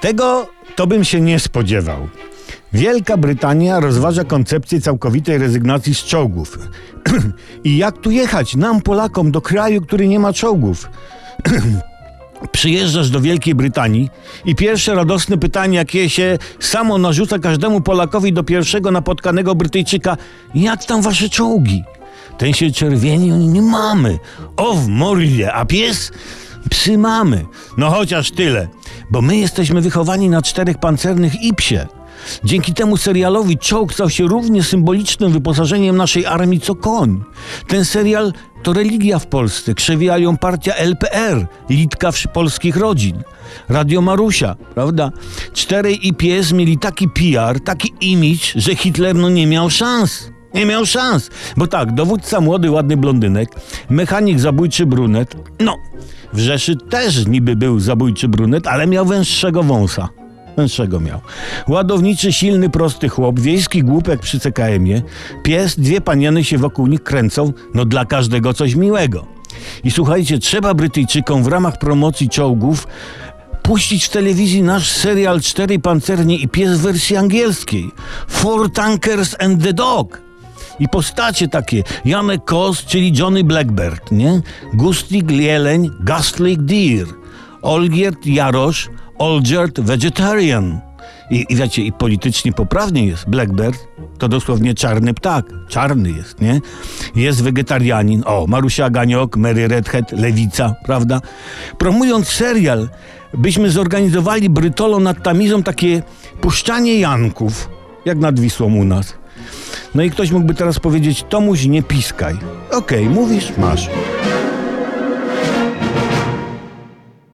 Tego to bym się nie spodziewał. Wielka Brytania rozważa koncepcję całkowitej rezygnacji z czołgów. I jak tu jechać, nam Polakom, do kraju, który nie ma czołgów? Przyjeżdżasz do Wielkiej Brytanii i pierwsze radosne pytanie, jakie się samo narzuca każdemu Polakowi do pierwszego napotkanego Brytyjczyka: jak tam wasze czołgi? Ten się czerwieni, oni nie mamy. O w mordzie, a pies? Psy mamy. No chociaż tyle, bo my jesteśmy wychowani na czterech pancernych i psie. Dzięki temu serialowi czołg stał się równie symbolicznym wyposażeniem naszej armii co koń. Ten serial to religia w Polsce. Krzewiła ją partia LPR, litka polskich rodzin. Radio Marusia, prawda? Czterej i pies mieli taki PR, taki image, że Hitler no nie miał szans. Nie miał szans. Bo tak, dowódca młody, ładny blondynek, mechanik zabójczy brunet. No, w Rzeszy też niby był zabójczy brunet, ale miał węższego wąsa. Węższego miał. Ładowniczy, silny, prosty chłop, wiejski głupek przy CKM-ie, pies, dwie paniany się wokół nich kręcą, no dla każdego coś miłego. I słuchajcie, trzeba Brytyjczykom w ramach promocji czołgów puścić w telewizji nasz serial Cztery Pancernie i Pies w wersji angielskiej. Four Tankers and the Dog. I postacie takie, Janek Kos, czyli Johnny Blackbird, nie? Gustik Jeleń, Gastlik Deer, Olgierd Jarosz, Olgierd Vegetarian. I, I wiecie, i politycznie poprawnie jest. Blackbird to dosłownie czarny ptak. Czarny jest, nie? Jest wegetarianin. O, Marusia Ganiok, Mary Redhead, Lewica, prawda? Promując serial, byśmy zorganizowali Brytolo nad Tamizą takie puszczanie Janków, jak nad Wisłą u nas. No i ktoś mógłby teraz powiedzieć, Tomuś, nie piskaj. Okej, mówisz, masz.